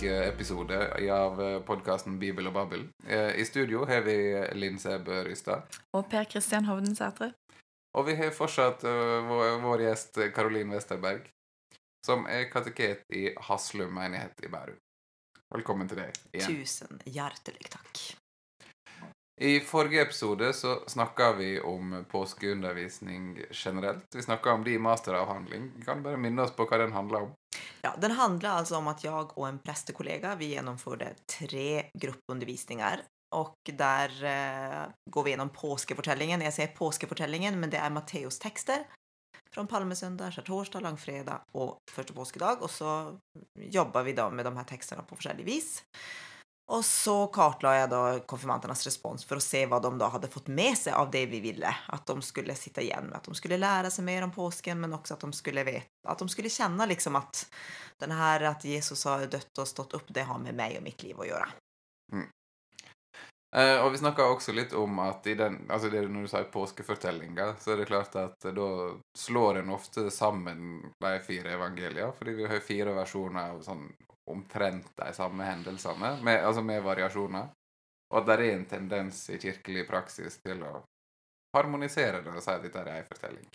påskeepisode av podkasten Bibel og Babbel. Eh, I studio har vi Linn Sæbø Rystad. Og Per Kristian Hovden Sætre. Og vi har fortsatt vår, vår, gjest Karolin Westerberg, som er kateket i Haslum menighet i Bærum. Velkommen til deg igjen. Tusen hjertelig takk. I forrige episode så snakka vi om påskeundervisning generelt. Vi snakka om din masteravhandling. Kan du bare minne oss på hva den handla om? Ja, Den handler altså om at jeg og en prestekollega vi gjennomførte tre gruppeundervisninger. Og der eh, går vi gjennom påskefortellingen. Jeg sier påskefortellingen, men det er Matteus-tekster. Fra palmesøndag, skjærtorsdag, langfredag og første påskedag. Og så jobber vi da med de her tekstene på forskjellig vis. Og så kartla jeg da konfirmantenes respons for å se hva de da hadde fått med seg av det vi ville. At de skulle sitte igjen med at de skulle lære seg mer om påsken, men også at de skulle, vite, at de skulle kjenne liksom at den her at Jesus har dødd og stått opp, det har med meg og mitt liv å gjøre. Mm. Eh, og vi snakka også litt om at i den, altså det, når du sier påskefortellinga, så er det klart at da slår en ofte sammen de fire evangeliene, fordi vi har fire versjoner av sånn omtrent de samme hendelsene, med, altså med variasjoner. Og at det er en tendens i kirkelig praksis til å harmonisere det og si at dette er ei fortelling.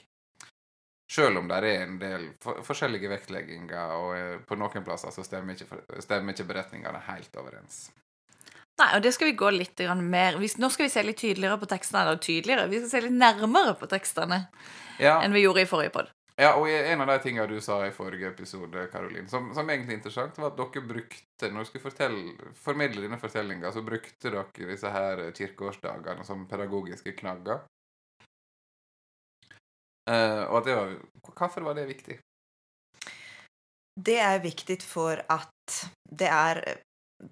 Selv om det er en del for forskjellige vektlegginger, og eh, på noen plasser så stemmer ikke, stemmer ikke beretningene helt overens. Nei, og det skal vi gå litt mer Nå skal vi se litt tydeligere på tekstene. Eller tydeligere, vi skal se litt nærmere på tekstene ja. enn vi gjorde i forrige pod. Ja, og en av de tingene du sa i forrige episode, Caroline, som, som egentlig er interessant, var at dere brukte Når du skulle formidle dine fortellinger, så brukte dere disse her kirkeårsdagene som pedagogiske knagger. Uh, og at det var Hvorfor var det viktig? Det er viktig for at det er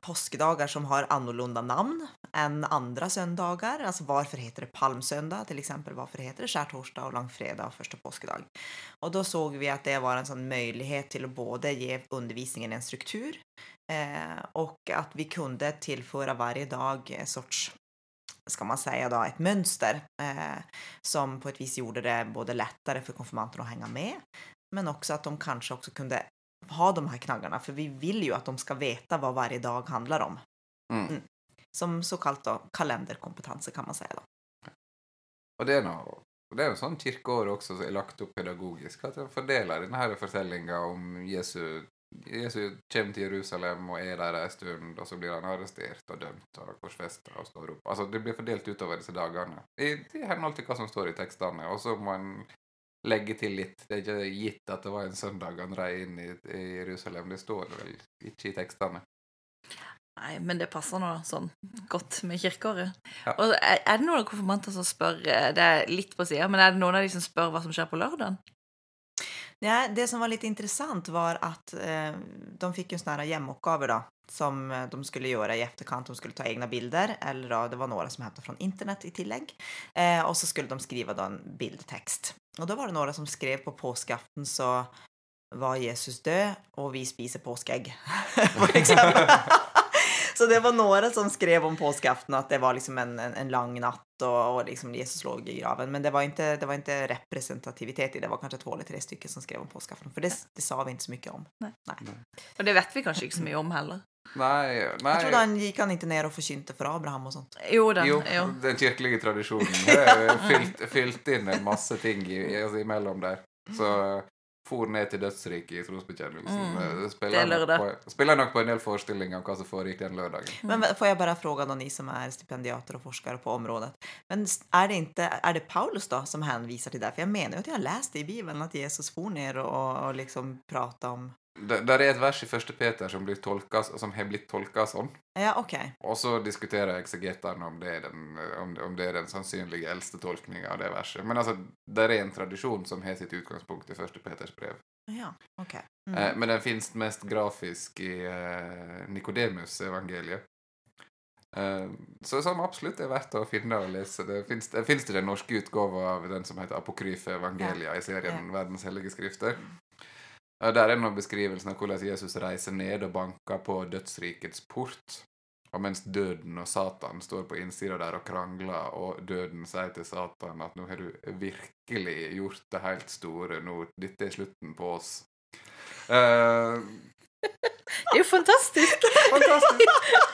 påskedagar som har annorlunda namn än andra söndagar. Alltså varför heter det palmsöndag till exempel? Varför heter det skärtorsdag och långfredag och första påskedag? Och då såg vi att det var en sån möjlighet till att både ge undervisningen en struktur eh, och att vi kunde tillföra varje dag en sorts ska man säga då, ett mönster eh, som på ett vis gjorde det både lättare för konfirmanterna att hänga med men också att de kanske också kunde ha de här knaggarna, för vi vill ju att de ska veta vad varje dag handlar om. Mm. Mm. Som såkalt då, kalenderkompetanse kan man säga då. Og det er noe det er jo sånn kirkeår også som er lagt opp pedagogisk. At en fordeler denne fortellinga om Jesu Jesus kommer til Jerusalem og er der en stund, og så blir han arrestert og dømt og korsfesta og står opp. Altså, Det blir fordelt utover disse dagene, i, i henhold til hva som står i tekstene. Og så må en legge til litt. Det er ikke gitt at det var en søndag han rei inn i, i, Jerusalem. Det står vel ikke i tekstene. Nei, men det passer nå sånn godt med kirkeåret. Ja. Og er, er, det noen konfirmanter som spør eh, Det er litt på sida, men er det noen av de som spør hva som skjer på lørdagen? Ja, det som var litt interessant, var at eh, de fikk jo sånne hjemmeoppgaver da, som eh, de skulle gjøre i etterkant. De skulle ta egne bilder, eller da, det var noen som hentet fra internett i tillegg. Eh, og så skulle de skrive da en bildetekst. Og da var det noen som skrev på påskeaften så var Jesus død, og vi spiser påskeegg, for eksempel. så det var noen som skrev om påskeaften at det var liksom en, en, en lang natt, og, og liksom Jesus lå i graven. Men det var, ikke, det var ikke representativitet i det. var kanskje to eller tre stykker som skrev om påskeaften. For det, det, sa vi ikke så mye om. Nei. Nei. Og det vet vi kanskje ikke så mye om heller. Nei, nei. Jeg trodde han gikk han ikke ned og forkynte for Abraham og sånt. Jo den, Jo, jo. Den kirkelige tradisjonen er fylt, fylt inn en masse ting i, altså, imellom der. Så for ned til dødsriket i trosbekjennelsen. Mm, spiller, nok på, spiller nok på en del forestillinger om hva som foregikk den lørdagen. Men Får jeg bare spørre ni som er stipendiater og forskere på området Men er det, ikke, er det Paulus da som henviser til det? For jeg mener jo at jeg har lest i Bibelen at Jesus for ned og, og liksom prata om der, der er et vers i første Peter som, blir tolka, som har blitt tolka sånn. Ja, ok. Og så diskuterer eksegetene om, det er den, om, om det er den sannsynlige eldste tolkninga av det verset. Men altså, det er en tradisjon som har sitt utgangspunkt i første Peters brev. Ja, ok. Mm. Eh, men den fins mest grafisk i eh, Nikodemus-evangeliet. Eh, så som absolutt er verdt å finne og lese. Det fins det, det den norske utgava av den som heter Apokryfe evangelia ja. i serien ja. Verdens hellige skrifter. Der er nå beskrivelsen av hvordan Jesus reiser ned og banker på dødsrikets port. Og mens døden og Satan står på innsida der og krangler, og døden sier til Satan at nå har du virkelig gjort det helt store, nå, dette er slutten på oss. Uh, det er jo fantastisk! fantastisk.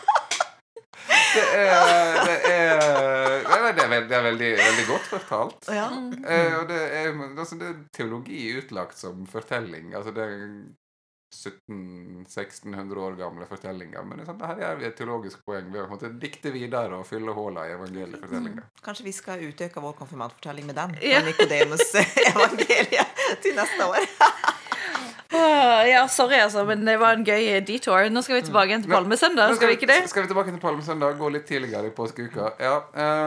Det er, det er, det er, veldig, det er veldig, veldig, godt fortalt. Ja. Eh, og det er, altså, det er teologi utlagt som fortelling. Altså det er 1700-1600 år gamle fortellinger. Men sånn, her gjør vi et teologisk poeng ved å dikte videre og fylle hullene i evangeliefortellinga. Mm. Kanskje vi skal utøke vår konfirmantfortelling med den? Ja. Nikodemus-evangeliet til neste år. ja, sorry, altså, men det var en gøy detour. Nå skal vi tilbake igjen til Palmesøndag. Skal, skal vi ikke det? Skal vi tilbake til Palmesøndag, gå litt tidligere i påskeuka. Ja,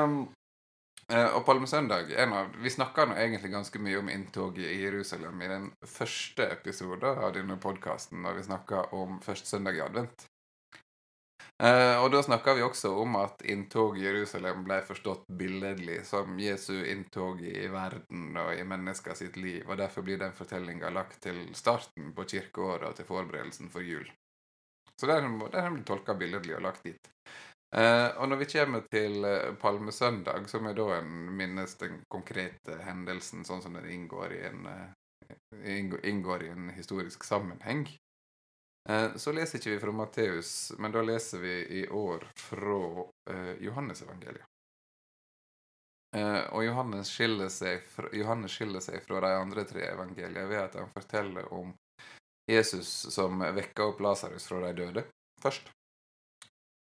um, og palmesøndag av, Vi snakka egentlig ganske mye om inntoget i Jerusalem i den første episoden av denne podkasten, da vi snakka om første søndag i advent. Uh, og da snakka vi også om at inntog i Jerusalem ble forstått billedlig som Jesu inntog i verden og i mennesker sitt liv, og derfor blir den fortellinga lagt til starten på kirkeåret og til forberedelsen for jul. Så den, den blitt tolka billedlig og lagt dit. Uh, og når vi kommer til uh, palmesøndag, som er da en minnes den konkrete hendelsen sånn som den inngår i en, uh, inngår i en historisk sammenheng, så leser ikke vi fra Matteus, men da leser vi i år fra uh, Johannesevangeliet. og Johannes skiller, seg fra, Johannes skiller seg fra de andre tre evangeliene ved at han forteller om Jesus som vekker opp Lasarus fra de døde, først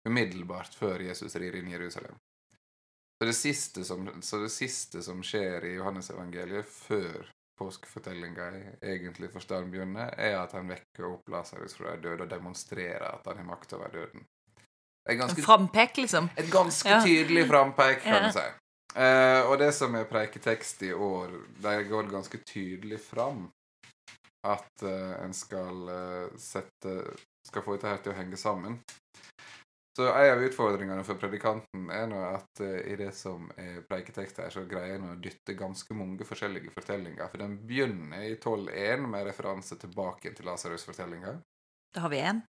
umiddelbart før Jesus rir inn i Jerusalem. Så det siste som, det siste som skjer i Johannesevangeliet før påskefortellinga egentlig for begynner, er at han vekker opp Lasarus fra de døde og demonstrerer at han har makt over døden. Ganske, en frampek, liksom? Et ganske ja. tydelig frampek, kan ja. du si. Uh, og det som er preiketekst i år, der går det ganske tydelig fram at uh, en skal uh, sette Skal få dette her til å henge sammen. Så en av utfordringene for predikanten er nå at uh, i det som er preiketekst her, så greier en å dytte ganske mange forskjellige fortellinger. For den begynner i 12.1 med referanse tilbake til Lasarus-fortellinga. Da har vi én.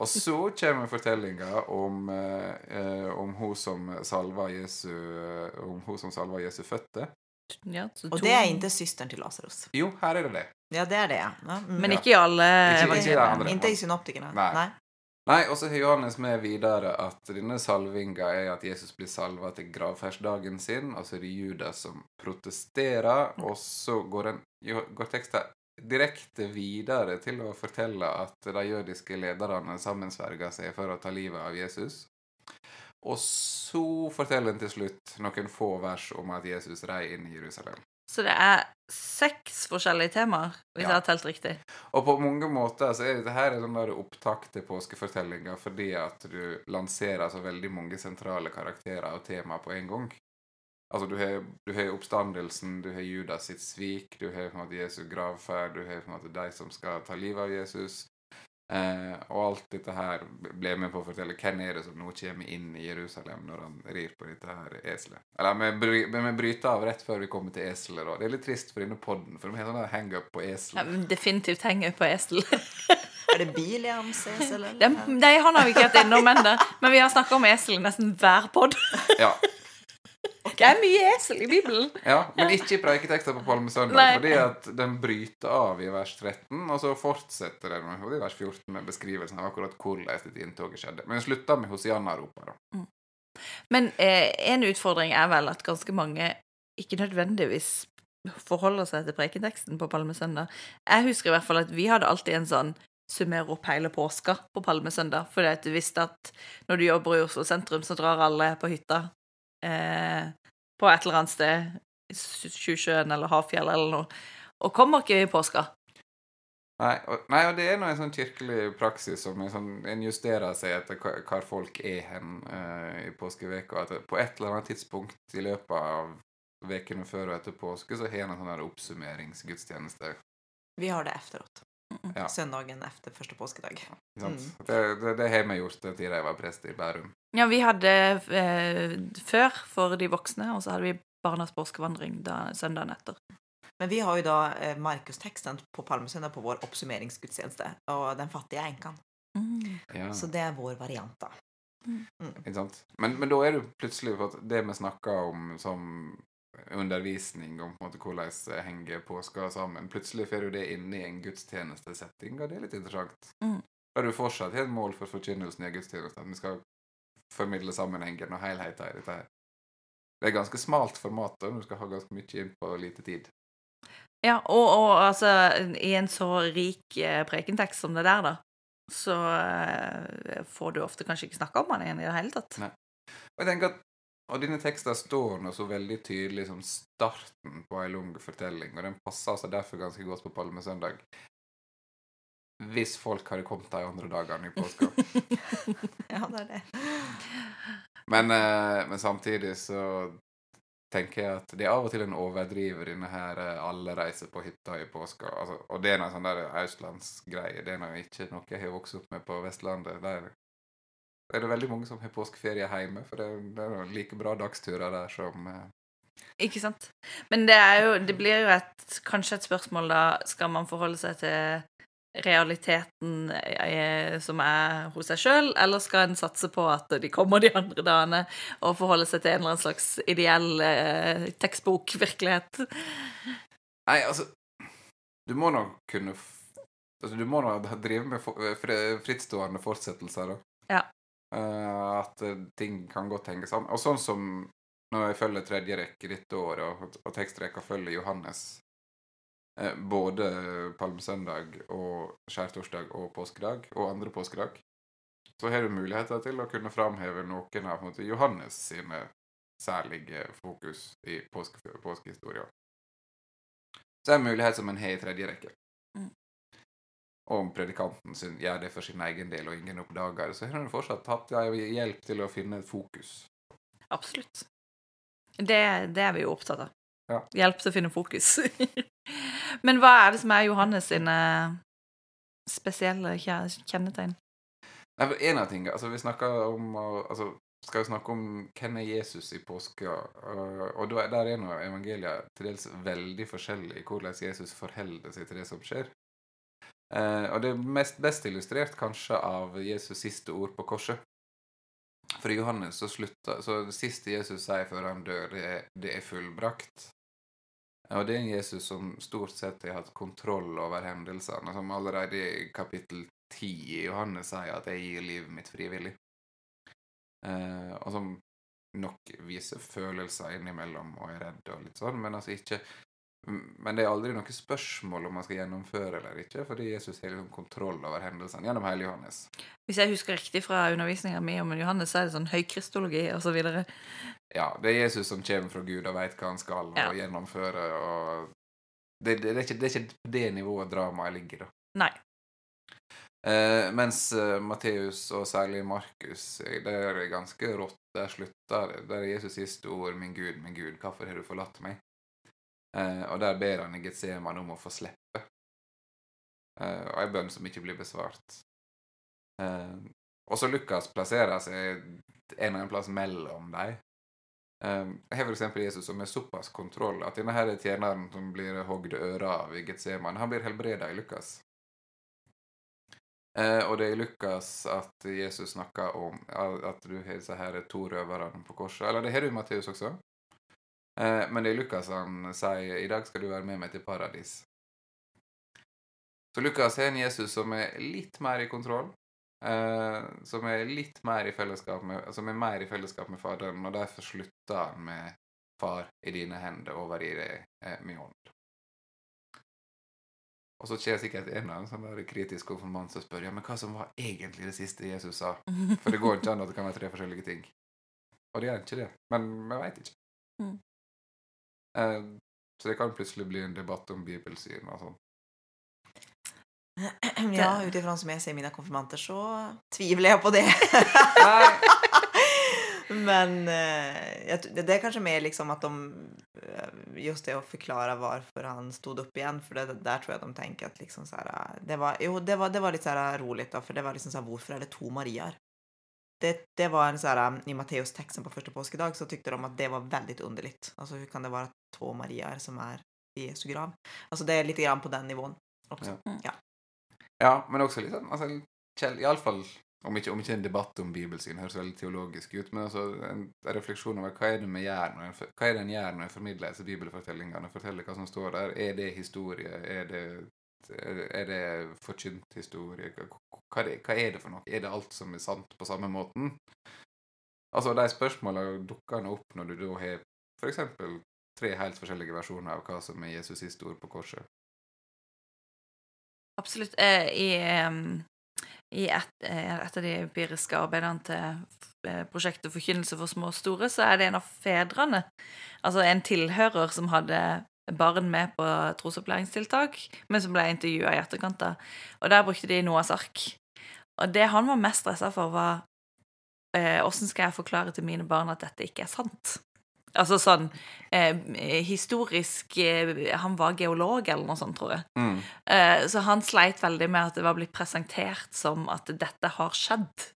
Og så kommer fortellinga om, uh, om hun som salva Jesu Om hun som salva Jesu føtter. Ja, og det er ikke søsteren til Lasarus. Jo, her er det det. Ja, det er det, ja. Mm. Men ikke i alle Ikke, ikke, ikke i synoptikerne. Nei. Nei. Nei, og så har Johannes med videre at denne salvinga er at Jesus blir salva til gravferdsdagen sin. Og så er det Judas som protesterer, og så går, går teksten direkte videre til å fortelle at de jødiske lederne sammensverger seg for å ta livet av Jesus. Og så forteller en til slutt noen få vers om at Jesus rei inn i Jerusalem. Så det er seks forskjellige temaer, hvis ja. jeg har telt riktig. Og på mange måter så er dette her en sånn opptak til påskefortellinga fordi at du lanserer så veldig mange sentrale karakterer og temaer på en gang. Altså, du har, du har oppstandelsen, du har Judas sitt svik, du har på en måte Jesu gravferd, du har på en måte de som skal ta livet av Jesus, Eh, og alt dette her ble med på å fortelle hvem er det som nå kommer inn i Jerusalem når han rir på dette her eselet. Eller vi, bry, bryter av rett før vi kommer til eselet. da. Det er litt trist for denne poden, for de har sånn hang-up på esel. Ja, definitivt hang-up på esel. er det Biliams esel? Nei, han har vi ikke hatt innom ennå. Men vi har snakka om esel nesten hver pod. ja. Det er mye esel i Bibelen. Ja, Men ikke i preiketekster på Palmesøndag. Fordi at den bryter av i vers 13, og så fortsetter den i vers 14 med beskrivelsen av akkurat hvordan dette inntoget skjedde. Men den slutter med Hosianna-ropet. Mm. Men eh, en utfordring er vel at ganske mange ikke nødvendigvis forholder seg til preiketeksten på Palmesøndag. Jeg husker i hvert fall at vi hadde alltid en sånn summer opp hele påska på Palmesøndag. At du visste at når du jobber i Oslo sentrum, så drar alle på hytta eh, på et eller annet sted, Sjusjøen eller Havfjell eller noe, og kommer ikke i påska. Nei og, nei, og det er noe en sånn kirkelig praksis som en, sånn, en justerer seg etter hvor folk er hen uh, i påskeveka. At på et eller annet tidspunkt i løpet av ukene før og etter påske så har en en sånn oppsummeringsgudstjeneste. Vi har det efteråt. Ja. Søndagen etter første påskedag. Mm. Det, det, det, har vi gjort den tida jeg var prest i Bærum. Ja, vi hadde eh, før for de voksne, og så hadde vi Barnas påskevandring da, søndagen etter. Men vi har jo da eh, Markusteksten på palmesøndag på vår oppsummeringsgudstjeneste, og Den fattige enken. Mm. Ja. Så det er vår variant, da. Mm. Mm. Ikke sant? Men, men da er det plutselig for at det vi snakker om som undervisning om på en måte hvordan henger påska sammen, plutselig får du det inn i en gudstjenestesetting, og det er litt interessant. Mm. Da er du fortsatt helt mål for forkynnelsen i gudstjenesten, at vi skal formidle sammenhengen og helheten i dette her. Det er ganske smalt format, når du skal ha ganske mye inn på lite tid. Ja, og, og altså, i en så rik eh, prekentekst som det der, da, så eh, får du ofte kanskje ikke snakke om den igjen i det hele tatt. Nei. Og jeg tenker at og denne teksten står nå så veldig tydelig som starten på ei lang fortelling, og den passer altså derfor ganske godt på palmesøndag. Hvis folk hadde kommet de andre dagene i påska. Ja, det er det. Men, eh, men samtidig så tenker jeg at det er av og til en overdriver denne her eh, alle reiser på hytta i påska. Altså, og det er noe sånn der østlandsgreie. Det er nå ikke noe jeg har vokst opp med på Vestlandet. Der er det veldig mange som har påskeferie hjemme, for det, det er noen like bra dagsturer der som eh, Ikke sant? Men det jo Det blir jo et, kanskje et spørsmål, da. Skal man forholde seg til realiteten eh, som er hos seg sjøl, eller skal en satse på at de kommer de andre dagene, og forholde seg til en eller annen slags ideell eh, tekstbokvirkelighet? Nei, altså Du må nok kunne altså, Du må nok drive med frittstående fortsettelser, da. Ja. Eh, at eh, ting kan godt henge sammen. Og sånn som når jeg følger tredje rekke dette året, og, og tekstrekka følger Johannes uh, både palmesøndag og skjærtorsdag og påskedag og andre påskedag, så har du muligheter til å kunne framheve noen av måte, Johannes sine særlige fokus i påske, påskehistoria. Så er det en mulighet som en har i tredje rekke. Og om predikanten sin gjør det for sin egen del, og ingen oppdager det, så har han fortsatt hatt hjelp til å finne et fokus. Absolutt. Det, det er vi jo opptatt av. Ja. Hjelp til å finne fokus. Men hva er det som er Johannes sine spesielle kjennetegn? Nei, for en av tingene, altså Vi snakker om altså, skal jo snakke om hvem er Jesus i påska. Og der er nå evangeliet til dels veldig forskjellig i hvordan Jesus forholder seg til det som skjer. Eh, og det er mest best illustrert kanskje av Jesus' siste ord på korset. For Johannes så slutter Så det siste Jesus sier før han dør, det er, det er fullbrakt. Og det er en Jesus som stort sett har hatt kontroll over hendelsene, som allerede i kapittel 10 i Johannes sier at 'jeg gir livet mitt frivillig'. Eh, og som nok viser følelser innimellom og er redd og litt sånn, men altså ikke Men det er aldri noe spørsmål om man skal gjennomføre eller ikke, fordi Jesus har liksom kontroll over hendelsene gjennom hele Johannes. Hvis jeg husker riktig fra undervisninga mi om Johannes, så er det sånn høykristologi og så. Ja, det er Jesus som kommer fra Gud og veit hva han skal Ja. og gjennomføre, og det, det, det, er ikke, det er ikke det nivået dramaet ligger, da. Nei. Eh, mens eh, Matteus, og særlig Markus, eh, det er ganske rått. Der slutter. Der er Jesus siste ord 'Min Gud, min Gud, hvorfor har du forlatt meg?' Eh, og der ber han i Getseman om å få slippe. Eh, og ei bønn som ikke blir besvart. Eh, og så Lukas plasserer seg en eller annen plass mellom dem. Eh, jeg har for eksempel Jesus som er såpass kontroll at denne her tjeneren som blir hogd øra av i Getseman, han blir helbreda i Lukas. Eh, og det er i Lukas at Jesus snakker om at du har disse her to røverne på korset. Eller det har du i Matteus også. Eh, men det er Lukas han sier 'I dag skal du være med meg til paradis'. Så Lukas er en Jesus som er litt mer i kontroll. Eh, som er litt mer i fellesskap med Som er mer i fellesskap med Faderen, og derfor slutter han med 'Far, i dine hender overgir jeg eh, min ånd'. Og så skjer sikkert en av dem som er kritisk konfirmant og spør ja, men hva som var egentlig det siste Jesus sa. For det går ikke an at det kan være tre forskjellige ting. Og det er ikke det. Men vi veit ikke. Mm. Eh, så det kan plutselig bli en debatt om bibelsyn og sånn. Ja, utifrån som jeg ser mine konfirmanter, så tviler jeg på det. Men eh, det, er kanskje mer liksom at de, eh, just det å forklare hvorfor han stod opp igjen, for det, der tror jeg de tenker at liksom så här, eh, det var, jo, det var, det var litt så här roligt då, för det var liksom sånn Hvorfor er det to Mariar? Det, det var en så här, i Matteus-texten på första påskedag så tyckte de att det var väldigt underligt. Alltså hur kan det vara två Mariar som är i Jesu grav? Alltså det är lite grann på den nivån också. Ja. Ja. Ja, men også litt sånn altså, Kjell, Iallfall om ikke, om ikke en debatt om bibelsyn høres veldig teologisk ut, men altså en, en refleksjon over hva er det vi gjør når en, hva er det en gjør når en formidler disse bibelfortellingene, forteller hva som står der. Er det historie? Er det, er det forkynt historie? Hva, det, hva er det for noe? Er det alt som er sant på samme måten? Altså, de spørsmåla dukker nå opp når du da har eksempel tre helt forskjellige versjoner av hva som er Jesus' siste ord på korset. Absolutt. Eh, I, i et, eh, et av de empiriske arbeidene til eh, prosjektet Forkynnelse for små og store, så er det en av fedrene, altså en tilhører som hadde barn med på trosopplæringstiltak, men som ble intervjua i etterkant. Og der brukte de Noahs ark. Og det han var mest stressa for, var eh, skal jeg forklare til mine barn at dette ikke er sant? Altså sånn eh, historisk eh, Han var geolog eller noe sånt, tror jeg. Mm. Eh, Så han sleit veldig med at det var blitt presentert som at dette har skjedd.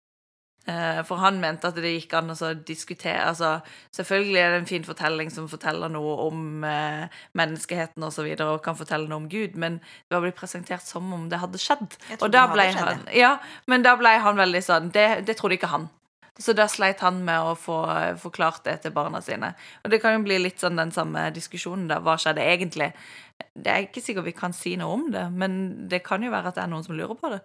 Eh, For han mente at det gikk an å diskutere altså, Selvfølgelig er det en fin fortelling som forteller noe om eh, menneskeheten og så videre, og kan fortelle noe om Gud, men det var blitt presentert som om det hadde skjedd. Og da ble han Ja, men da ble han veldig sånn Det, det trodde ikke han. Så da sleit han med å få eh, forklart det til barna sine. Og det kan jo bli litt sånn den samme diskusjonen, da. Hva skjedde egentlig? Det er ikke sikkert vi kan si noe om det, men det kan jo være at det er noen som lurer på det.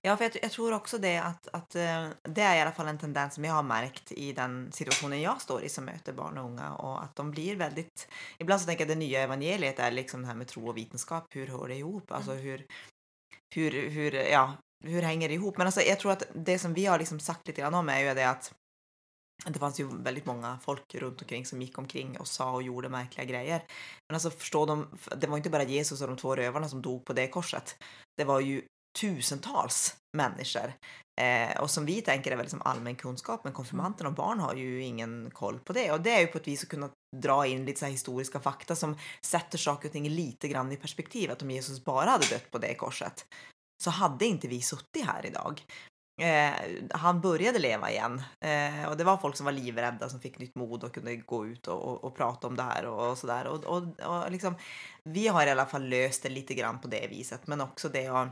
Ja, for jeg, jeg tror også det at, att eh, det er i alle fall en tendens som jeg har merket i den situasjonen jeg står i som møter barn og unge, og at de blir veldig Iblant så tenker jeg det nye evangeliet er liksom det her med tro og vitenskap. Hvor hører det ihop Altså, hvor, hvor, hvor, ja hvor henger det ihop men altså, jeg tror at det som vi har liksom sagt litt om er jo det att det fanns ju väldigt många folk runt omkring som gick omkring och sa och gjorde märkliga grejer. Men alltså förstå dem, det var inte bara Jesus och de två rövarna som dog på det korset. Det var ju tusentals människor. Eh, och som vi tänker är väl liksom allmän kunskap, men konfirmanterna och barn har ju ingen koll på det. Och det är ju på ett vis att kunna dra in lite så historiska fakta som sätter saker och ting lite grann i perspektiv. Att om Jesus bara hade dött på det korset så hade inte vi suttit här idag. Eh, han började leva igen eh, och det var folk som var livrädda som fick nytt mod och kunde gå ut och, och, och prata om det här och, och sådär. Och, och, och liksom, vi har i alla fall löst det lite grann på det viset, men också det att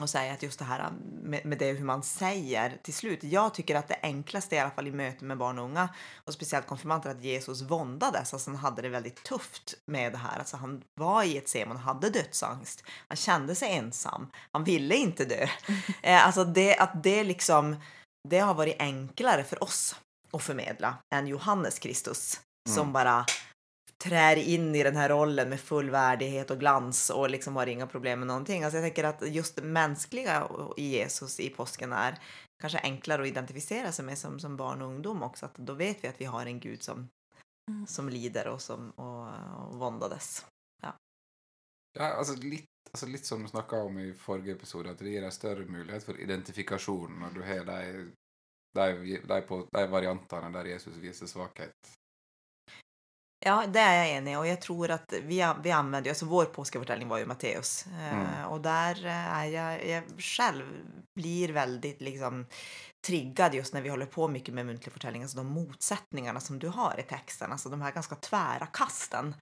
och säga att just det här med, med det hur man säger till slut. Jag tycker att det enklaste i alla fall i möten med barn och unga och speciellt konfirmanter att Jesus våndades. Alltså han hade det väldigt tufft med det här. Alltså han var i ett semon, hade dödsangst. Han kände sig ensam. Han ville inte dö. Eh, alltså det, att det liksom, det har varit enklare för oss att förmedla än Johannes Kristus som Mm. bara trär in i den här rollen med full värdighet och glans och liksom har inga problem med någonting. Alltså jag tänker att just det mänskliga i Jesus i påsken är kanske enklare att identifiera sig med som, som barn och ungdom också. Att då vet vi att vi har en Gud som, Mm. som lider og som og, og våndades. Ja, altså litt, altså litt som du snakka om i forrige episode, at det gir deg større mulighet for identifikasjon når du har de, de, de, på, de variantene der Jesus viser svakhet. Ja, det er jeg enig i Og jeg tror at vi, vi använder, altså vår påskefortelling var jo Matteus eh, Mm. Og der er jeg, jeg selv blir veldig liksom triggad just när vi håller på mycket med muntlig fortelling. alltså de motsättningarna som du har i texten, alltså de här ganska tvära kasten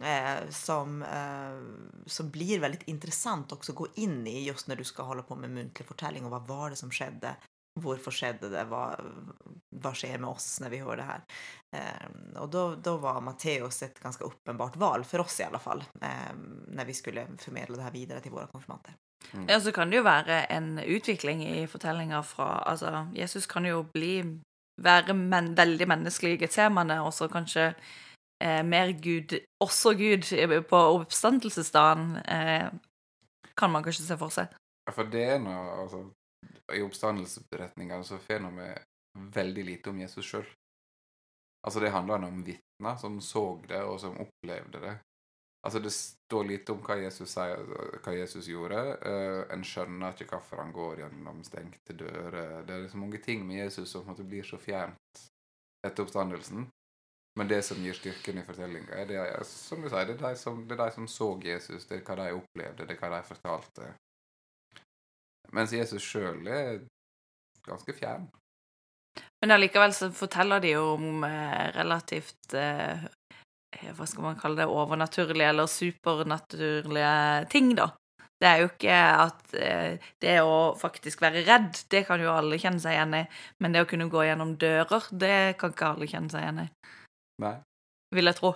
eh, som, eh, som blir väldigt intressant också att gå in i just när du ska hålla på med muntlig fortelling och vad var det som skedde? Varför skjedde det? Hva, hva, skjer med oss når vi hører det her? Eh, og då, då var Matteus et ganske åpenbart valg, for oss i alle fall, eh, når vi skulle formidle det her videre til våre konfirmanter. Ja, så kan det jo være en utvikling i fortellinger fra Altså, Jesus kan jo bli Være men, veldig menneskelig i Getsemane, og så kanskje eh, mer Gud Også Gud på oppstandelsesdagen, eh, kan man kanskje se for seg. Ja, For det er noe, altså, I oppstandelsesberetninga så får vi veldig lite om Jesus sjøl. Altså, det handler om vitner som så det, og som opplevde det. Altså, Det står lite om hva Jesus, sier, hva Jesus gjorde. Uh, en skjønner ikke hvorfor han går gjennom stengte dører. Det er så mange ting med Jesus som måte blir så fjernt etter oppstandelsen. Men det som gir styrken i fortellinga, er det, som du sier, er de som, det er de som så Jesus, det er hva de opplevde, det er hva de fortalte. Mens Jesus sjøl er ganske fjern. Men allikevel så forteller de jo om eh, relativt eh, Hva skal man kalle det? Overnaturlige eller supernaturlige ting, da. Det er jo ikke at eh, det å faktisk være redd, det kan jo alle kjenne seg igjen i. Men det å kunne gå gjennom dører, det kan ikke alle kjenne seg igjen i. Nei. Vil jeg tro.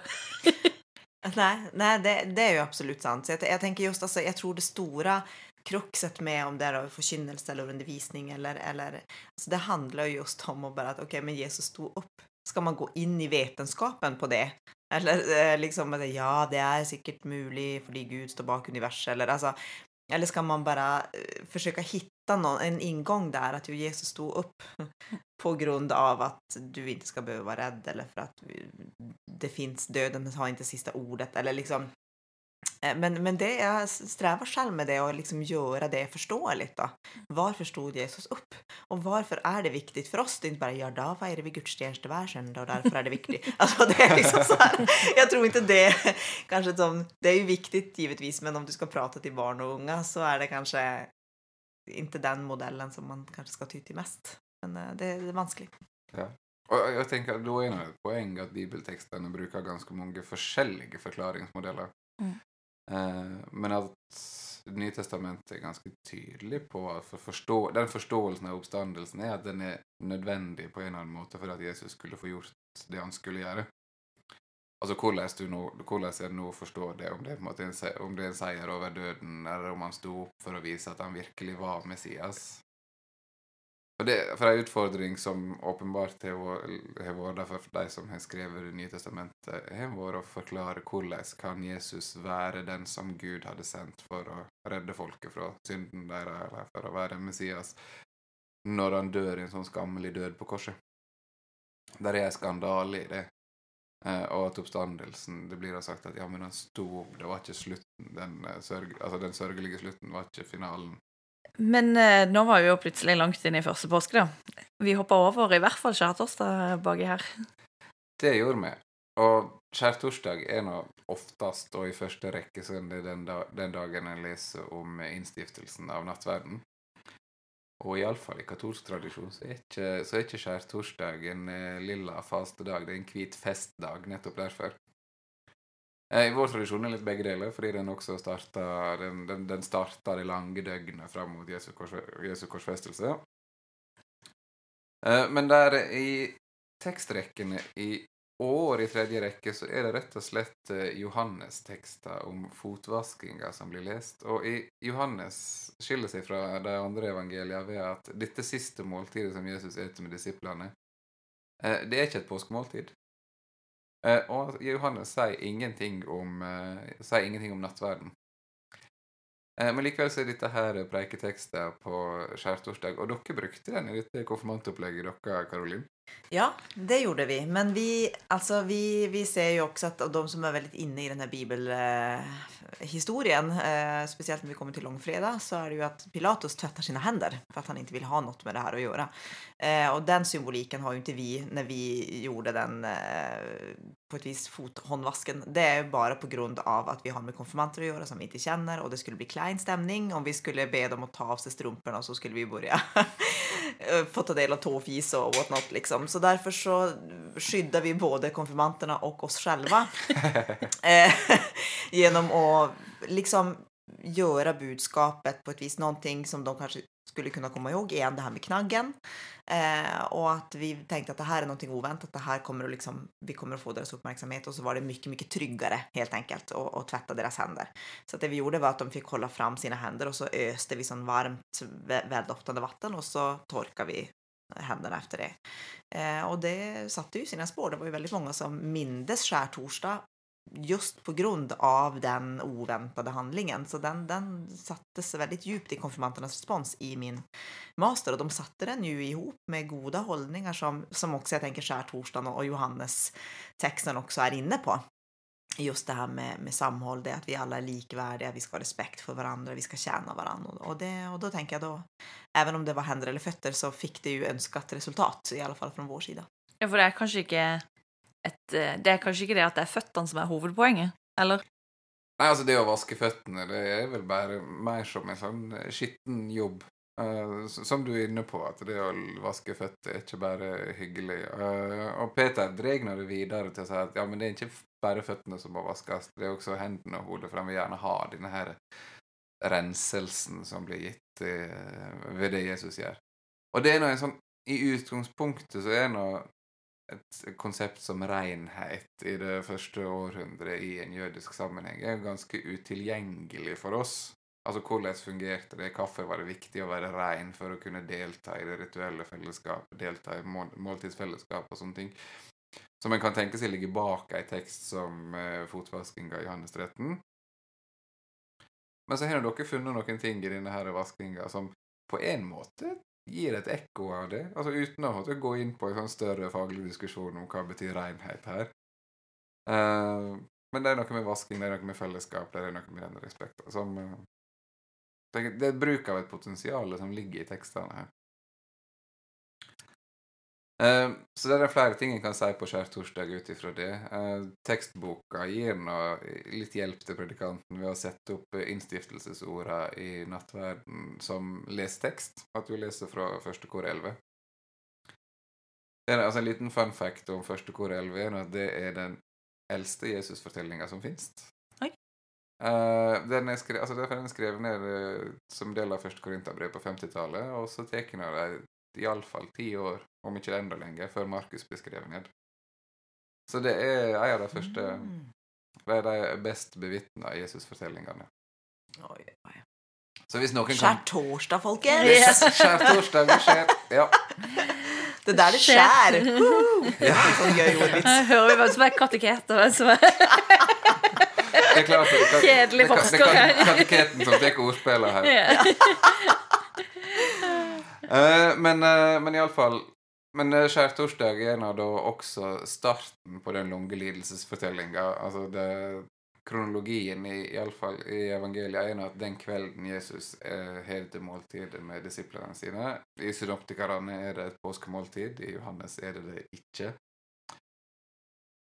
nei, nei det, det er jo absolutt sant. Så jeg jag tänker just, altså, jeg tror det stora kruxet med om det är förkynnelse eller undervisning eller, eller alltså det handlar ju just om att bara att okej, men Jesus stod upp. Ska man gå in i vetenskapen på det? Eller eh, liksom ja, det är säkert möjligt för Gud står bak universum eller alltså eller ska man bara forsøke försöka hitta någon, en ingång där att ju Jesus stod upp på grund av att du inte ska behöva vara rädd eller för att det finns, döden har inte sista ordet eller liksom eh, men, men det, jag strävar själv med det och liksom göra det förståeligt. Då. Varför stod Jesus upp? Och varför är det viktigt för oss? Det är inte bara ja, då feirer vi gudstjeneste hver søndag, och därför är det viktigt. Alltså, det är liksom så här, jag tror inte det kanske som, det är ju viktigt givetvis, men om du ska prata till barn och unga så är det kanske inte den modellen som man kanske ska ty till mest. Men det, det är vanskelig. Ja. Og jeg tenker, Da er det et poeng at bibeltekstene bruker ganske mange forskjellige forklaringsmodeller. Mm. Eh, men at Nytestamentet er ganske tydelig på at for forstå, den forståelsen av oppstandelsen er at den er nødvendig på en eller annen måte for at Jesus skulle få gjort det han skulle gjøre. Altså hvordan, du nå, hvordan det nå å forstå det, om det, en, om det er en seier over døden, eller om han sto opp for å vise at han virkelig var Messias. For, det, for en utfordring som åpenbart har vært for de som har skrevet Det nye testamentet, har vært å forklare hvordan kan Jesus være den som Gud hadde sendt for å redde folket fra synden deres, eller for å være Messias, når han dør i en sånn skammelig død på korset. Der er en skandale i det. Eh, og at oppstandelsen Det blir da sagt at ja, men han sto opp, det var ikke slutten. Den, eh, sørg, altså, den sørgelige slutten var ikke finalen. Men eh, nå var vi jo plutselig langt inn i første påske, da. Vi hoppa over i hvert fall skjærtorsdag baki her. Det gjorde vi. Og skjærtorsdag er nå oftest, og i første rekke, så er den, da, den dagen en leser om innstiftelsen av nattverden. Og iallfall i katolsk tradisjon så er ikke, så er ikke skjærtorsdag en eh, lilla fastedag. Det er en hvit festdag nettopp derfor. Eh, I vår tradisjon er litt begge deler, fordi den også starta den, den, den starta det lange døgnet fram mot Jesu, kors, Jesu korsfestelse. Eh, men der i tekstrekkene i år i tredje rekke så er det rett og slett eh, Johannes-tekster om fotvaskinga som blir lest. Og i Johannes skiller seg fra de andre evangeliene ved at dette siste måltidet som Jesus spiser med disiplene, det er ikke et påskemåltid. Eh, og Johannes sier ingenting om, eh, sier ingenting om nattverden. Eh, men likevel så er dette her preiketekster på skjærtorsdag, og dere brukte den i dette konfirmantopplegget dere, Karolin? Ja, det gjorde vi. Men vi, altså, vi, vi ser jo også at de som er veldig inne i denne bibelhistorien, eh, spesielt når vi kommer til langfredag, så er det jo at Pilatus tvetter sine hender for at han ikke vil ha noe med det her å gjøre. Eh, og den symboliken har jo ikke vi når vi gjorde den eh, på et vis fothåndvasken. Det er jo på pga. att vi har med konfirmanter å gjøre som vi ikke kjenner, og det skulle bli klein stemning om vi skulle be dem å ta av seg strumpene, og så skulle vi begynne få ta del av tåfis og whatnot liksom. Så därför så skyddar vi både konfirmanterna och oss själva eh, genom att liksom göra budskapet på ett vis, någonting som de kanske skulle kunna komma ihåg igen det här med knaggen. Eh, och att vi tänkte att det här är någonting oväntat, det här kommer att liksom, vi kommer att få deras uppmärksamhet och så var det mycket, mycket tryggare helt enkelt å att tvätta deras händer. Så det vi gjorde var att de fick hålla fram sina händer och så öste vi sån varmt väldoftande vatten och så torkade vi händerna efter det. Eh, och det satte ju sina spår. Det var ju väldigt många som mindes skärtorsdag just på grund av den oväntade handlingen. Så den, den sattes väldigt djupt i konfirmanternas respons i min master och de satte den ju ihop med goda hållningar som, som också jag tänker skärtorsdagen och Johannes texten också är inne på. Just det här med, med samhold, det att vi alla är likvärdiga, vi ska ha respekt för varandra, vi ska tjäna varandra. Och, det, och då tänker jag då, även om det var händer eller fötter så fick det ju önskat resultat, i alla fall från vår sida. Ja, for det er kanskje ikke et eh, Det er kanskje ikke det at det er føttene som er hovedpoenget, eller? Nei, altså det å vaske føttene, det er vel bare mer som en sånn skitten jobb. Uh, som du er inne på, at det å vaske føtter er ikke bare hyggelig. Uh, og Peter drar det videre til å si at ja, men det er ikke bare føttene som må vaskes, det er også hendene og hodet, for han vil gjerne ha denne her renselsen som blir gitt eh, ved det Jesus gjør. Og det er noe sånn I utgangspunktet så er det noe et konsept som renhet i det første århundret i en jødisk sammenheng er ganske utilgjengelig for oss. Altså hvordan fungerte det? Hvorfor var det viktig å være rein for å kunne delta i det rituelle fellesskapet, delta i mål måltidsfellesskap og sånne ting? Som en kan tenke seg ligger bak ei tekst som eh, fotvaskinga i Johannes 13. Men så har dere funnet noen ting i denne her vaskinga som på en måte gir et ekko av det. Altså Uten å gå inn på en sånn større faglig diskusjon om hva betyr renhet her. Uh, men det er noe med vasking, det er noe med fellesskap, det er noe med den respekten som uh, det, det er bruk av et potensial som ligger i tekstene her. Uh, så det er flere ting en kan si på skjærtorsdag ut ifra det. Uh, tekstboka gir noe, litt hjelp til predikanten ved å sette opp innstiftelsesorda i nattverden som lesetekst. At du leser fra første kor 11. Det er altså En liten fun fact om første kor 11 er at det er den eldste Jesusfortellinga som finnes. Uh, den er skrevet, altså Derfor er den skrevet ned uh, som del av første Korinterbrev på 50-tallet. Og så tar den iallfall ti år, om ikke enda lenger, før Markus blir skrevet ned. Så det er en av de første Mm. Det er de best bevitna Jesusfortellingene. Oi, oi. Så hvis noen kan Skjærtorsdag, folkens! Yes. Skjærtorsdag, det skjer. Ja. Det der det Skjær. skjær! Woo! Sånn gøy ordvits. Hører vi hvem som er kateketer. hvem som er Det er klart, det kan- Kjedelig forsker her. Det er kateketen som tar ordspillet her. Eh, men, uh, men iallfall Men uh, skjærtorsdag er nå da også starten på den lange lidelsesfortellinga. Altså det, kronologien i, i, i evangeliet er nå at den kvelden Jesus uh, hev til måltidet med disiplene sine I synoptikerne er det et påskemåltid, i Johannes er det det ikke.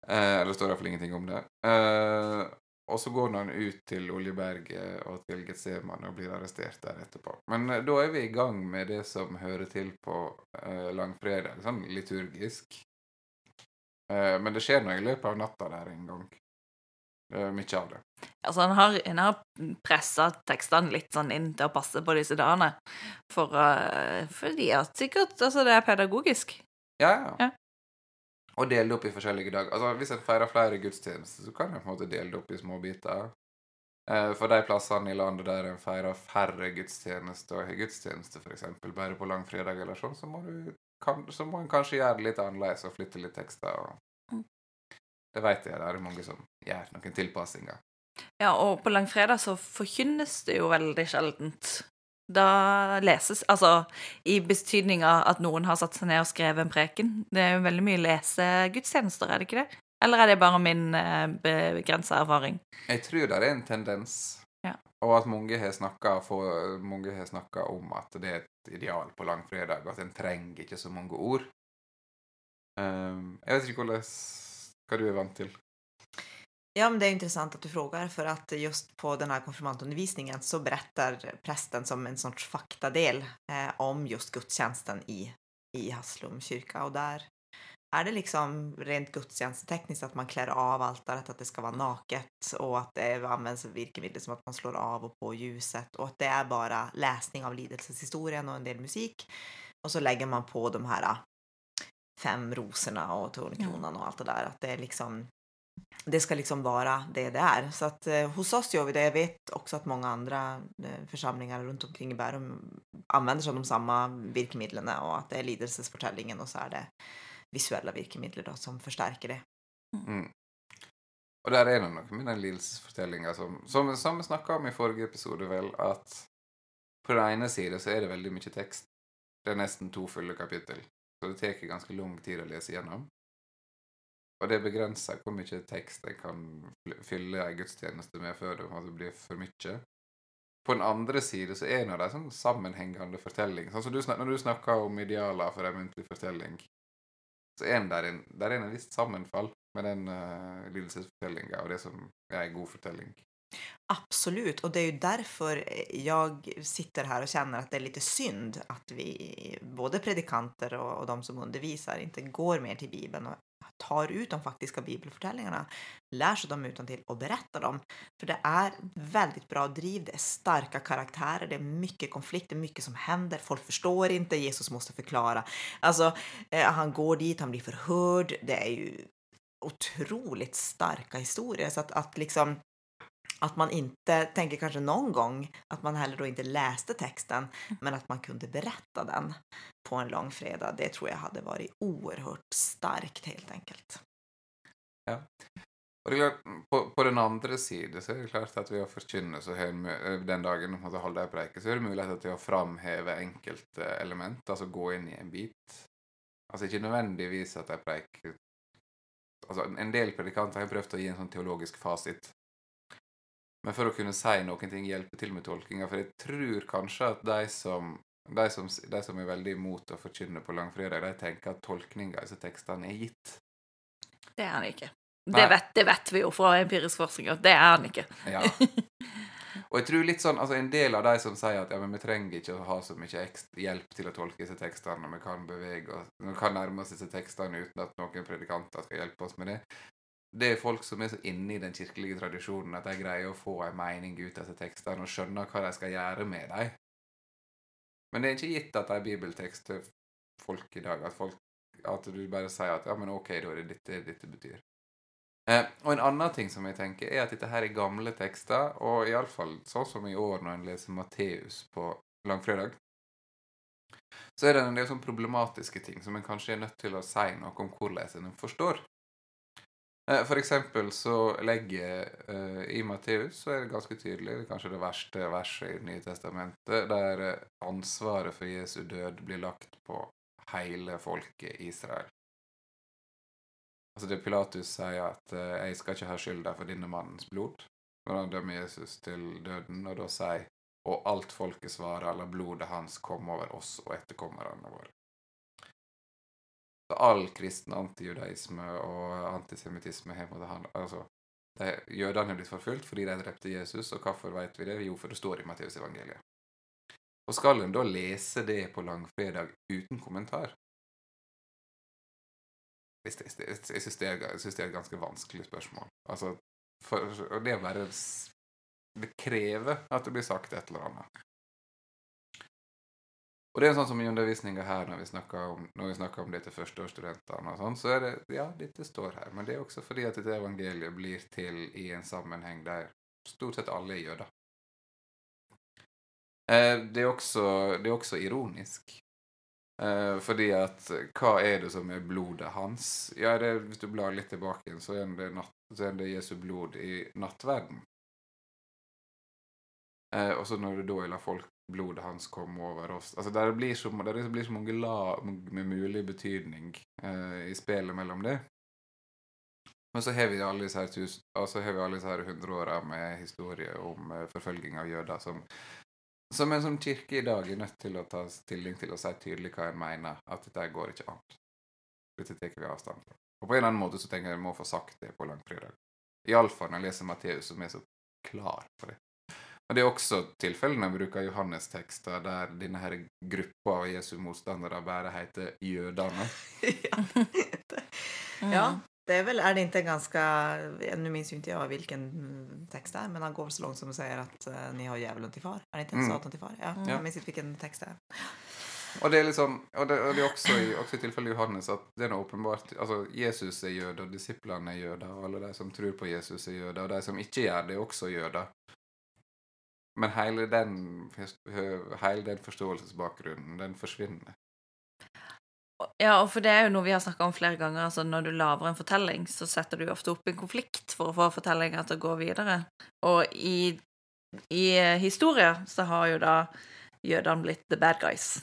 Eh, det står iallfall ingenting om det. Eh, og så går han ut til Oljeberget og til Getsemane og blir arrestert der etterpå. Men eh, da er vi i gang med det som hører til på eh, langfredag, sånn liturgisk. Eh, men det skjer noe i løpet av natta der en gang. Mye av det. Altså, han har, han har pressa tekstene litt sånn inn til å passe på disse dagene. For, uh, fordi at sikkert altså, det er pedagogisk. Ja, ja. Ja. Og dele det opp i forskjellige dager. Altså, Hvis en feirer flere gudstjenester, så kan en på en måte dele det opp i små biter. Eh, For de plassene i landet der en feirer færre gudstjenester og har gudstjeneste f.eks. bare på langfredag eller sånn, så må, du, kan, så må en kanskje gjøre det litt annerledes og flytte litt tekster. Og... Mm. Det vet jeg, det er mange som gjør noen tilpassinger. Ja, og på langfredag så forkynnes det jo veldig sjeldent. Da leses Altså i betydninga at noen har satt seg ned og skrevet en preken. Det er jo veldig mye lesegudstjenester, er det ikke det? Eller er det bare min eh, begrensa erfaring? Jeg tror det er en tendens, Ja. og at mange har snakka om at det er et ideal på langfredag, at en trenger ikke så mange ord. Um, jeg vet ikke hvordan, hva du er vant til. Ja, men det är intressant att du frågar för att just på den här konfirmantundervisningen så berättar prästen som en sorts faktadel eh, om just gudstjänsten i, i Haslum kyrka. Och där är det liksom rent gudstjänsttekniskt att man klär av altaret, att det ska vara naket och att det används virkemedel som att man slår av och på ljuset och att det är bara läsning av lidelseshistorien och en del musik. Och så lägger man på de här ah, fem rosorna och tornkronan och allt det där. Att det är liksom det ska liksom vara det det är. Så att eh, hos oss gör vi det. Jag vet också att många andra eh, församlingar runt omkring i Bärum använder sig av de samma virkemedlen och att det är lidelsesfortellingen och så är det visuella virkemedel då, som förstärker det. Mm. Og der er det noe med den lidelsesfortellinga som, som, som vi snakka om i forrige episode, vel, at på den ene sida så er det veldig mye tekst. Det er nesten to fulle kapittel, så det tar ganske lang tid å lese gjennom. Og det begrenser hvor mye tekst en kan fylle ei gudstjeneste med før det blir for mye. På den andre side så er det en sånn sammenhengende fortelling. Sånn som du snak, Når du snakker om idealer for en muntlig fortelling, så er det en, der er en visst sammenfall med den uh, lidelsesfortellinga og det som er en god fortelling. Absolutt, og det er jo derfor jeg sitter her og kjenner at det er litt synd at vi, både predikanter og, og de som underviser, ikke går mer til Bibelen och tar ut de faktiska bibelfortellingene, lär sig dem utantill och berättar dem. För det är väldigt bra driv, det är starka karaktärer, det är mycket konflikter, mycket som händer, folk förstår inte, Jesus måste förklara. Alltså, eh, han går dit, han blir förhörd, det är ju otroligt starka historier. Så att, att liksom att man inte tänker kanske någon gång att man heller då inte läste texten men att man kunde berätta den på en långfredag. Det tror jag hade varit oerhört starkt helt enkelt. Ja. Og det er klart, på, på den andre side så er det klart at ved å forkynne så har vi- den dagen vi holder ei preike, så er det mulighet til å framheve enkelte element, altså gå inn i en bit. Altså ikke nødvendigvis at ei preik Altså en del predikanter har prøvd å gi en sånn teologisk fasit. Men for å kunne si noen ting, hjelpe til med tolkinga. For jeg tror kanskje at de som, de som, de som er veldig imot å forkynne på langfredag, de tenker at tolkninga disse tekstene er gitt. Det er han ikke. Det vet, det vet vi jo fra empirisk forskning at det er han ikke. Ja. Og jeg tror litt sånn, altså En del av de som sier at ja, men vi trenger ikke å ha så mye hjelp til å tolke disse tekstene, vi kan bevege oss, vi kan nærme oss disse tekstene uten at noen predikanter skal hjelpe oss med det. Det er folk som er så inne i den kirkelige tradisjonen at de greier å få en mening ut av disse tekstene og skjønner hva de skal gjøre med dem. Men det er ikke gitt at det er bibeltekst til folk i dag, at, folk, at du bare sier at ja, men ok, da er det dette dette betyr. Eh, og en annen ting som jeg tenker, er at dette her er gamle tekster, og iallfall sånn som i år når en leser Matteus på langfredag, så er det en del sånn problematiske ting som en kanskje er nødt til å si noe om hvordan en forstår. Eh, For eksempel så legger uh, i Matteus så er det ganske tydelig, det er kanskje det verste verset i Det nye testamentet, der eh, ansvaret for Jesu død blir lagt på hele folket Israel. Altså det Pilatus sier at uh, 'jeg skal ikke ha skylda for denne mannens blod', når han dømmer Jesus til døden, og da sier 'og alt folket svarer, la blodet hans komme over oss og etterkommerne våre'. Så all kristen antijudaisme og antisemittisme har Altså, de, jødene er blitt forfulgt fordi de drepte Jesus, og hvorfor vet vi det? Jo, for det står i Matteus evangeliet. Og skal en da lese det på langfredag uten kommentar? Jeg jeg synes det er et ganske vanskelig spørsmål. Altså, for, det å s- Det krever at det blir sagt et eller annet. Og det er sånn som i undervisninga her, når vi snakker om, når vi snakker om det til førsteårsstudentene, og sånn, så er det Ja, dette står her, men det er også fordi at et evangelium blir til i en sammenheng der stort sett alle er jøder. Eh, det, er også, det er også ironisk. Eh, fordi at hva er det som er blodet hans? Ja, det, Hvis du blar litt tilbake, så er det, natt, så er det Jesu blod i nattverden. Eh, og så når det da lar folk blodet hans kom over oss altså Der blir så, det blir så mange lag med mulig betydning eh, i spillet mellom det. Men så har vi alle disse her, tusen, altså har vi alle disse her hundreåra med historie om eh, forfølging av jøder som som en sånn kirke i dag er nødt til å ta stilling til og si tydelig hva en mener. At dette går ikke an. Dette tar vi avstand fra. Og på en eller annen måte så tenker jeg jeg må få sagt det på langfredag. Iallfall når jeg leser Matteus, som er så klar på det. Og Det er også tilfellene jeg bruker Johannes-tekster der denne her gruppa av Jesu motstandere bare heter jødene. ja, det er vel Er det ikke en ganske minns minnes ikke jag vilken mm, text det er, men han går så langt som å si at uh, ni har djevelen til far. Er det ikke Mm. Satan til far? Ja, Mm. Jeg minns ikke hvilken tekst det er. Og det er liksom, og det, og det er også i, også i tilfellet Johannes at det er noe åpenbart altså Jesus er jøde, og disiplene er jøder, og alle de som tror på Jesus er jøder, og de som ikke gjør det, er også jøder. Men hele den, hele den forståelsesbakgrunnen, den forsvinner. Ja, og for det er jo noe vi har snakka om flere ganger. altså Når du lager en fortelling, så setter du ofte opp en konflikt for å få fortellinga til å gå videre. Og i, i eh, historier så har jo da jødene blitt the bad guys.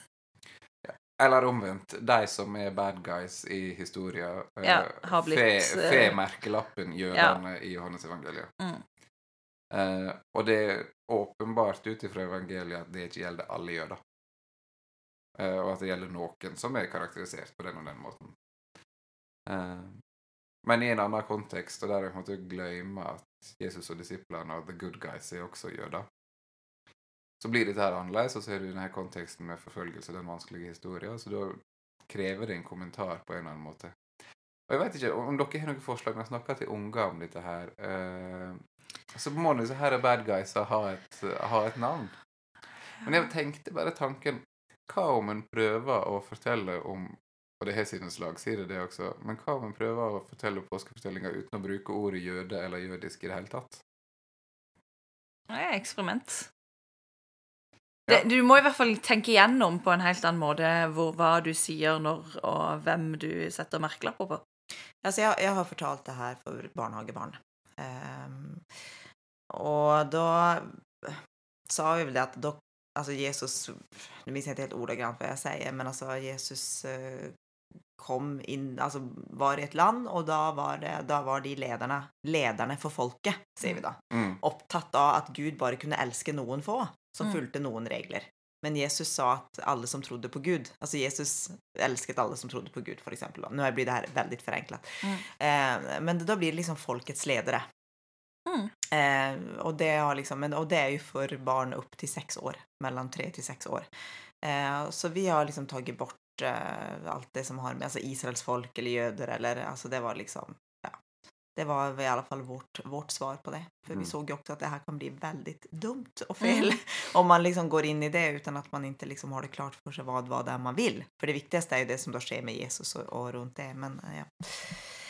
Eller omvendt, de som er bad guys i historien, eh, Ja, har blitt, fe, eh, fe merkelappen jødene i Johannes evangeliet. Mm. Eh, og det er åpenbart ut ifra evangeliet at det ikke gjelder alle jøder. Eh, og at det gjelder noen som er karakterisert på den og den måten. Eh, men i en annen kontekst, og der jeg måtte glemme at Jesus og disiplene og the good guys er også jøder, så blir dette her annerledes, og så er det denne konteksten med forfølgelse, den vanskelige historien, så da krever det en kommentar på en eller annen måte. Og jeg vet ikke om dere har noen forslag men jeg snakker til unger om dette her. Så må disse her bad guysa ha et, ha et navn. Men jeg tenkte bare tanken Hva om en prøver å fortelle om Og det har sine slagsider, det også. Men hva om en prøver å fortelle påskefortellinga uten å bruke ordet jøde eller jødisk i det hele tatt? Det er eksperiment. Ja. Det, du må i hvert fall tenke igjennom på en helt annen måte hvor, hva du sier når, og hvem du setter merkelapper på. Altså, jeg, jeg har fortalt det her for barnehagebarn. Ehm, og da sa vi vel det at da, altså Jesus Nå minns jeg ikke helt ordagrant hva jeg sier, men altså Jesus eh, kom inn Altså var i et land, og da var, det, da var de lederne lederne for folket, sier vi da. Mm. Opptatt av at Gud bare kunne elske noen få, som Mm. fulgte noen regler. Men Jesus sa at alle som trodde på Gud Altså Jesus elsket alle som trodde på Gud, eksempel. Nå blir det her veldig forenklet. Mm. Eh, men da blir det liksom folkets ledere. Mm. Eh, og, det har liksom, men, og det er jo for barn opp til seks år. Mellom tre til seks år. Eh, så vi har liksom tatt bort eh, alt det som har med altså Israels folk eller jøder eller altså Det var liksom. Det var i alle fall vårt, vårt svar på det. For Mm. vi så jo også at det her kan bli veldig dumt og feil om man liksom går inn i det uten at man ikke liksom har det klart for seg hva, hva det er man vil. For det viktigste er jo det som da skjer med Jesus og, og rundt det. Men eh, ja,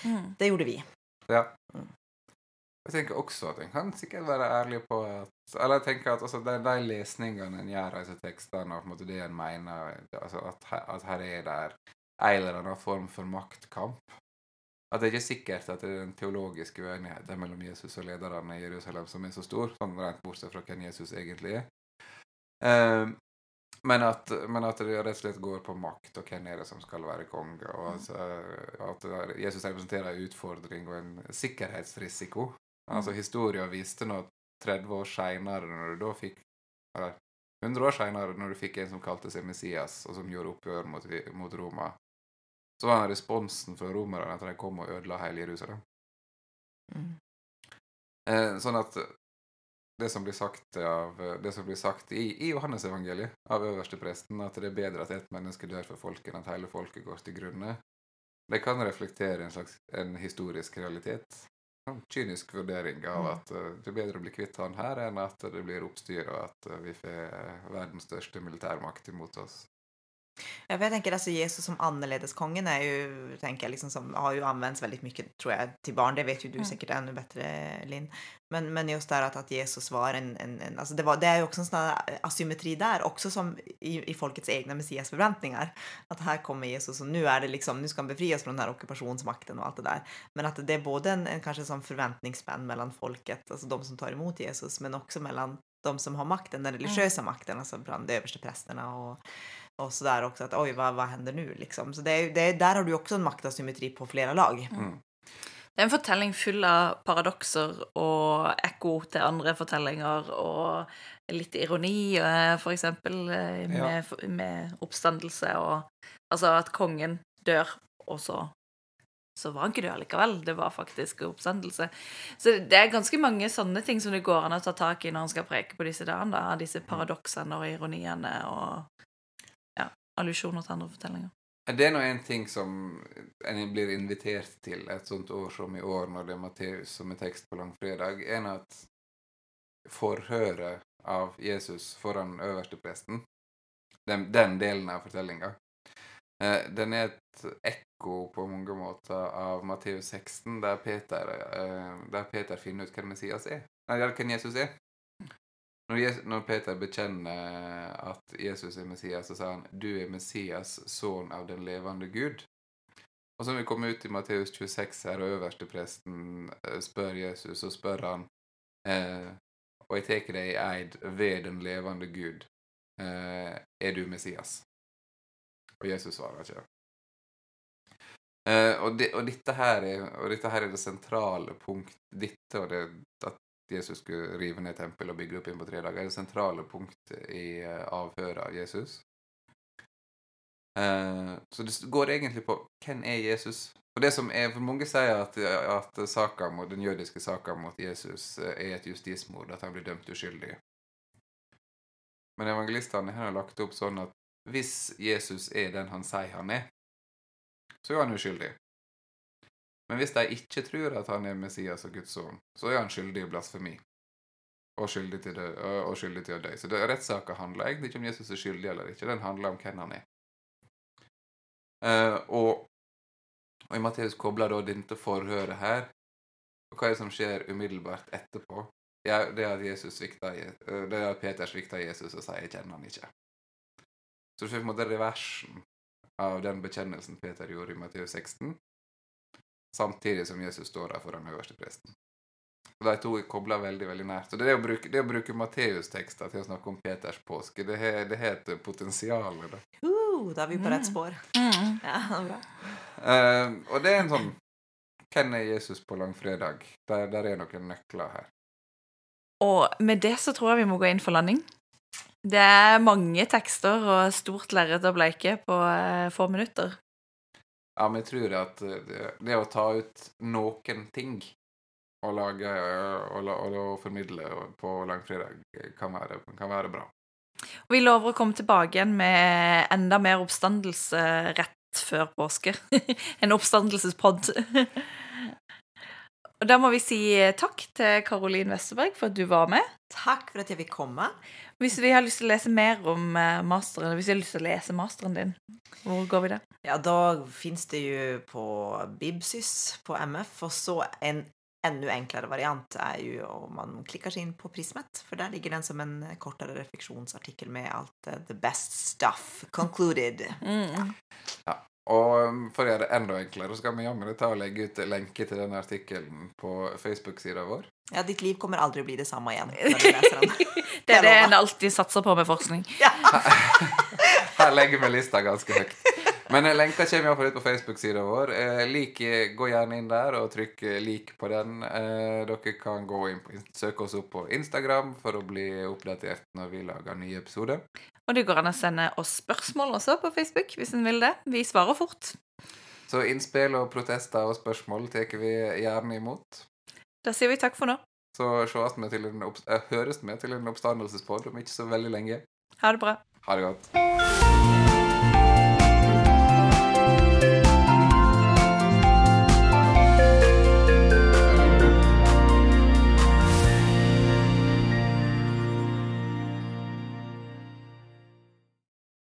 Mm. det gjorde vi. Ja. Mm. Jeg tenker også at en kan sikkert være ærlig på at Eller jeg tenker at altså, de, de lesningene en gjør av disse tekstene, og det en mener altså, at, her, at her er det en eller annen form for maktkamp. At det er ikke sikkert at det er den teologiske uenigheten mellom Jesus og lederne i Jerusalem som er så stor, sånn rent bortsett fra hvem Jesus egentlig er. Eh, men, at, men at det rett og slett går på makt, og hvem er det som skal være konge. og altså, At Jesus representerer en utfordring og en sikkerhetsrisiko. Altså Historia viste nå 30 år seinere, når du da fikk Eller 100 år seinere, når du fikk en som kalte seg Messias, og som gjorde oppgjør mot, mot Roma, så var responsen fra romerne at de kom og ødela hele Jerusalem. Mm. Eh, sånn at det som blir sagt, av, det som blir sagt i, i Johannesevangeliet av øverstepresten, at det er bedre at ett menneske dør for folket enn at hele folket går til grunne, det kan reflektere en slags en historisk realitet. En kynisk vurdering av Mm. at eh, det er bedre å bli kvitt han her enn at det blir oppstyr og at eh, vi får eh, verdens største militærmakt imot oss. Ja, for jeg tenker altså Jesus som annerledeskongen er jo, tenker jeg liksom som, har jo använts väldigt mycket, tror jeg, til barn. Det vet jo du Mm. sikkert ännu bättre, Linn. Men, men just där att, att Jesus var en, en, en alltså det, var, det är ju också en sån här asymmetri där, också som i, i folkets egna messiasförväntningar. Att här kommer Jesus och nu är det liksom, nu ska han befrias från den här ockupationsmakten och allt det där. Men att det är både en, en kanske som förväntningsspänn mellan folket, alltså de som tar emot Jesus, men också mellan de som har makten, den religiösa makten, alltså bland översteprästerna och och sådär också att oj, vad, vad händer nu liksom? Så det är, det är, där har du också en maktasymmetri på flera lag. Mm. Det er en fortelling full av paradokser og ekko til andre fortellinger og litt ironi, eh, for eksempel, med, med, med oppstandelse og Altså at kongen dør, og så så var han ikke død likevel. Det var faktisk oppstandelse. Så det er ganske mange sånne ting som det går an å ta tak i når han skal preke på disse dagene. da, Disse paradoksene og ironiene og ja, allusjoner til andre fortellinger. Det er nå en ting som en blir invitert til et sånt år som i år, når det er Matteus som er tekst på langfredag, er at forhøret av Jesus foran øverstepresten, den, den delen av fortellinga, eh, den er et ekko på mange måter av Matteus 16, der Peter, eh, der Peter finner ut hvem Messias er. Nei, hvem Jesus er. Når, Jesus, når Peter bekjenner at Jesus er Messias, så sier han 'Du er Messias, sønn av den levende Gud'. Og så når vi kommer ut i Matteus 26 her, og øverstepresten eh, spør Jesus, så spør han eh, 'Og jeg tar deg i eid ved den levende Gud, eh, er du Messias?' Og Jesus svarer ikke. Eh, og, det, og, dette her er, og dette her er det sentrale punkt Dette og det at Jesus skulle rive ned tempelet og bygge opp igjen på tre dager, er det sentrale punktet i eh, avhøret av Jesus. Eh, så det går egentlig på hvem er Jesus? Og det som er, for Mange sier at, at saka mot, den jødiske saka mot Jesus eh, er et justismord, at han blir dømt uskyldig. Men evangelistene har lagt opp sånn at hvis Jesus er den han sier han er, så er han uskyldig. Men hvis de ikke tror at han er Messias og Guds sønn, så er han skyldig i blasfemi. Og skyldig til, dø, og skyldig til å dø. Så rettssaka handler egentlig ikke om Jesus er skyldig eller ikke, den handler om hvem han er. Uh, og, og i Matteus kobler da dette forhøret her og hva er det som skjer umiddelbart etterpå? Ja, det er at Jesus svikta, eh, det er at Peter svikta Jesus og sier 'jeg kjenner han ikke'. Så du får på en måte reversen av den bekjennelsen Peter gjorde i Matteus 16, samtidig som Jesus står der foran øverste presten. Så De to er kobla veldig veldig nært. Så det, å bruke, det å bruke Matteus-tekster til å snakke om Peters påske, det har det et potensial. Da. Uh, da er vi på rett spor. Mm. Ja, bra. Eh, og det er en sånn Hvem er Jesus på langfredag? Der, der er noen nøkler her. Og med det så tror jeg vi må gå inn for landing. Det er mange tekster og stort lerret å bleike på eh, få minutter. Ja, men jeg tror at eh, det, det å ta ut noen ting og lage eh, og, og, og formidle på langfredag eh, kan være, kan være bra. Vi lover å komme tilbake igjen med enda mer oppstandelse rett før påske. en oppstandelsespod. Og da må vi si takk til Karoline Westerberg for at du var med. Takk for at jeg fikk komme. Hvis vi har lyst til å lese mer om eh, masteren, hvis vi har lyst til å lese masteren din, hvor går vi da? Ja, da fins det jo på Bibsys på MF Og så en enda enklere variant er jo om man klikker seg inn på Prismet for der ligger den som en kortere refleksjonsartikkel med allt eh, the best stuff concluded. Mm. Og um, for å gjøre det enda enklere, så skal vi jammen ta og legge ut lenke til den artikkelen på Facebook-sida vår. Ja, ditt liv kommer aldri å bli det samme när du läser den. Det er det en alltid satser på med forskning. Her legger vi lista ganske høyt. Men lenka kommer iallfall ut på Facebook-sida vår. Eh, lik, eh, gå gjerne inn der og trykk eh, lik på den. Eh, dere kan gå inn på, søke oss opp på Instagram for å bli oppdatert når vi lager nye episoder. Og det går an å sende oss spørsmål også på Facebook, hvis en vil det. Vi svarer fort. Så innspill og protester og spørsmål tar vi gjerne imot. Da sier vi takk for nå. Så sees vi til en høres vi til en oppstandelsespod om ikke så veldig lenge. Ha det bra. Ha det godt.